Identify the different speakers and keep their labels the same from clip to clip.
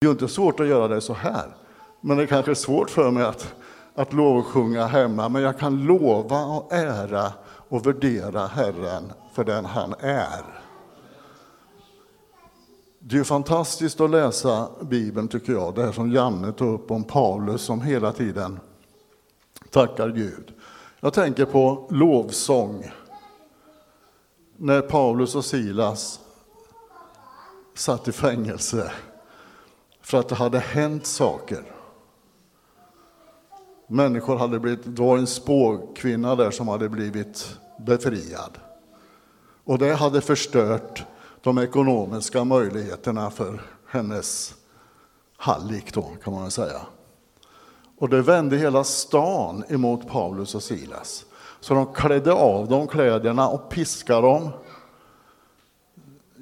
Speaker 1: Det är ju inte svårt att göra det så här, men det är kanske är svårt för mig att, att lovsjunga hemma. Men jag kan lova och ära och värdera Herren för den han är. Det är fantastiskt att läsa Bibeln, tycker jag. Det här som Janne tog upp om Paulus som hela tiden tackar Gud. Jag tänker på lovsång. När Paulus och Silas satt i fängelse för att det hade hänt saker. Människor hade blivit, det var en spåkvinna där som hade blivit befriad. Och det hade förstört de ekonomiska möjligheterna för hennes hallick då, kan man säga. Och det vände hela stan emot Paulus och Silas. Så de klädde av dem kläderna och piskade dem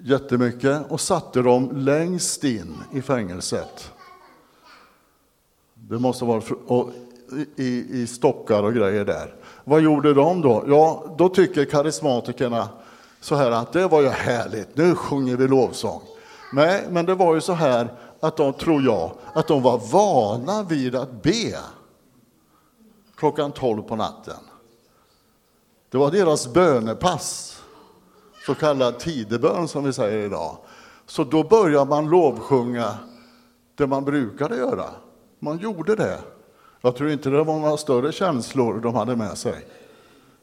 Speaker 1: jättemycket och satte dem längst in i fängelset. Det måste vara i, i stockar och grejer där. Vad gjorde de då? Ja, då tycker karismatikerna så här att det var ju härligt, nu sjunger vi lovsång. Nej, men det var ju så här att de, tror jag, att de var vana vid att be klockan 12 på natten. Det var deras bönepass, så kallad tidebön som vi säger idag. Så då började man lovsjunga det man brukade göra. Man gjorde det. Jag tror inte det var några större känslor de hade med sig.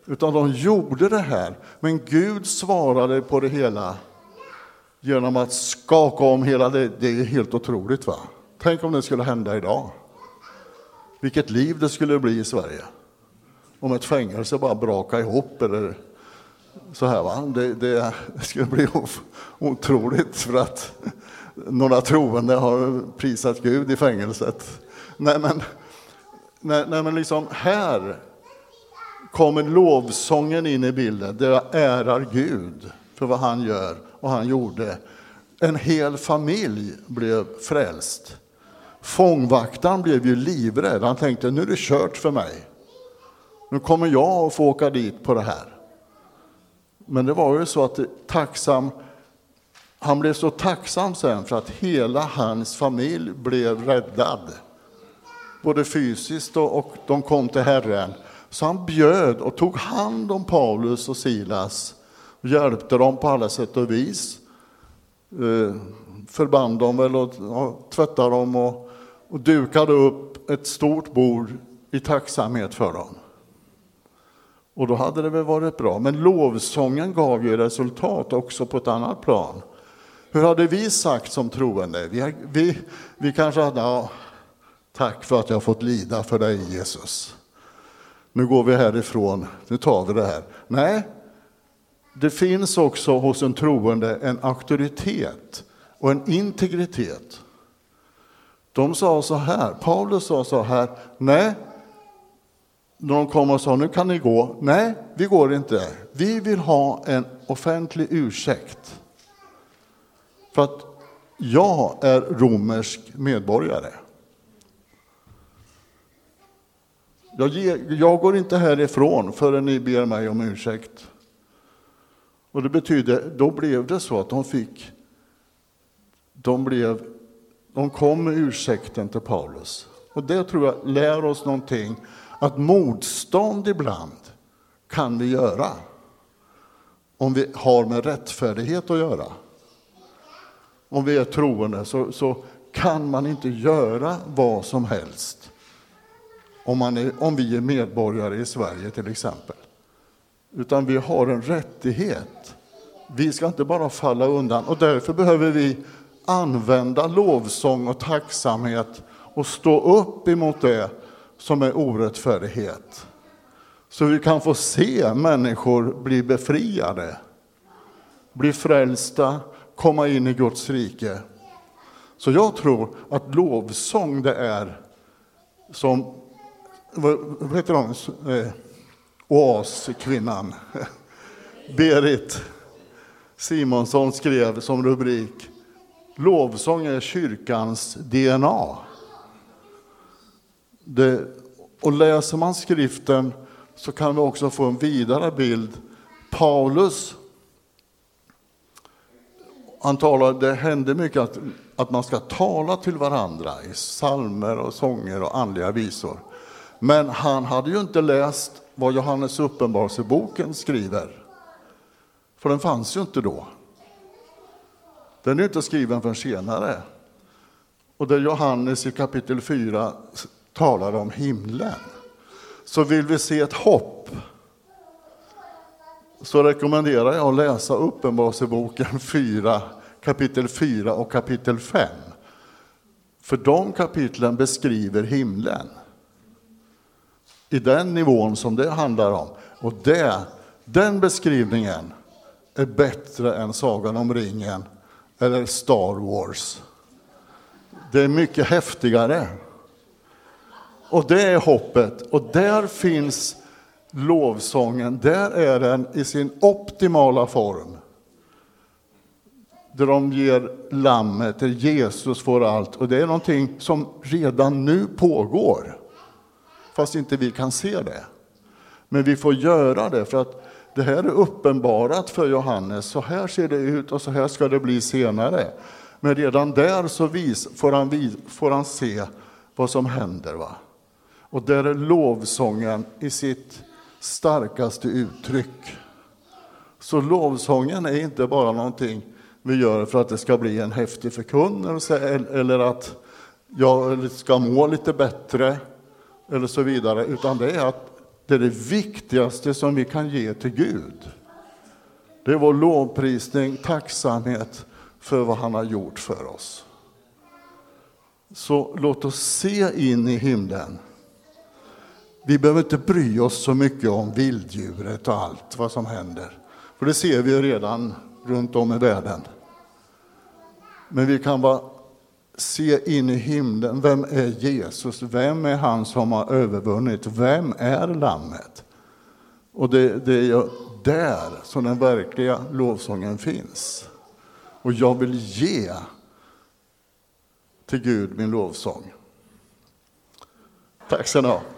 Speaker 1: Utan de gjorde det här. Men Gud svarade på det hela genom att skaka om hela det. Det är helt otroligt. va? Tänk om det skulle hända idag. Vilket liv det skulle bli i Sverige. Om ett fängelse bara brakade ihop eller så här. Va? Det, det skulle bli otroligt för att några troende har prisat Gud i fängelset. Nej, men, nej, nej, men liksom här kommer lovsången in i bilden, där jag ärar Gud för vad han gör och han gjorde. En hel familj blev frälst. Fångvaktaren blev ju livrädd. Han tänkte, nu är det kört för mig. Nu kommer jag att få åka dit på det här. Men det var ju så att tacksam, han blev så tacksam sen för att hela hans familj blev räddad. Både fysiskt och, och de kom till Herren. Så han bjöd och tog hand om Paulus och Silas och hjälpte dem på alla sätt och vis. Eh, förband dem väl och, och tvättade dem och, och dukade upp ett stort bord i tacksamhet för dem. Och då hade det väl varit bra. Men lovsången gav ju resultat också på ett annat plan. Hur hade vi sagt som troende? Vi, vi, vi kanske hade, ja, tack för att jag fått lida för dig Jesus nu går vi härifrån, nu tar vi det här. Nej, det finns också hos en troende en auktoritet och en integritet. De sa så här, Paulus sa så här, nej, när de kom och sa nu kan ni gå, nej, vi går inte. Vi vill ha en offentlig ursäkt. För att jag är romersk medborgare. Jag, ger, jag går inte härifrån förrän ni ber mig om ursäkt. Och det betyder, då blev det så att de fick, de blev, de kom med ursäkten till Paulus. Och det tror jag lär oss någonting, att motstånd ibland kan vi göra. Om vi har med rättfärdighet att göra. Om vi är troende så, så kan man inte göra vad som helst om, man är, om vi är medborgare i Sverige till exempel. Utan vi har en rättighet. Vi ska inte bara falla undan och därför behöver vi använda lovsång och tacksamhet och stå upp emot det som är orättfärdighet. Så vi kan få se människor bli befriade, bli frälsta, komma in i Guds rike. Så jag tror att lovsång det är som vad heter hon, eh, oaskvinnan, Berit Simonsson skrev som rubrik Lovsång är kyrkans DNA. Det, och läser man skriften så kan vi också få en vidare bild. Paulus, han talar, det händer mycket att, att man ska tala till varandra i salmer och sånger och andliga visor. Men han hade ju inte läst vad Johannes uppenbarelseboken skriver. För den fanns ju inte då. Den är inte skriven förrän senare. Och det är Johannes i kapitel 4 talar om himlen. Så vill vi se ett hopp så rekommenderar jag att läsa Uppenbarelseboken 4, kapitel 4 och kapitel 5. För de kapitlen beskriver himlen i den nivån som det handlar om. Och det, den beskrivningen är bättre än Sagan om ringen eller Star Wars. Det är mycket häftigare. Och det är hoppet. Och där finns lovsången. Där är den i sin optimala form. Där de ger lammet, där Jesus får allt. Och det är någonting som redan nu pågår. Fast inte vi kan se det. Men vi får göra det för att det här är uppenbarat för Johannes. Så här ser det ut och så här ska det bli senare. Men redan där så vis, får, han får han se vad som händer. Va? Och där är lovsången i sitt starkaste uttryck. Så lovsången är inte bara någonting vi gör för att det ska bli en häftig förkunnelse eller att jag ska må lite bättre eller så vidare, utan det är att det är det viktigaste som vi kan ge till Gud. Det är vår lovprisning, tacksamhet för vad han har gjort för oss. Så låt oss se in i himlen. Vi behöver inte bry oss så mycket om vilddjuret och allt vad som händer. För det ser vi redan runt om i världen. Men vi kan bara se in i himlen. Vem är Jesus? Vem är han som har övervunnit? Vem är lammet? Och det, det är ju där som den verkliga lovsången finns. Och jag vill ge till Gud min lovsång. Tack ska ni ha.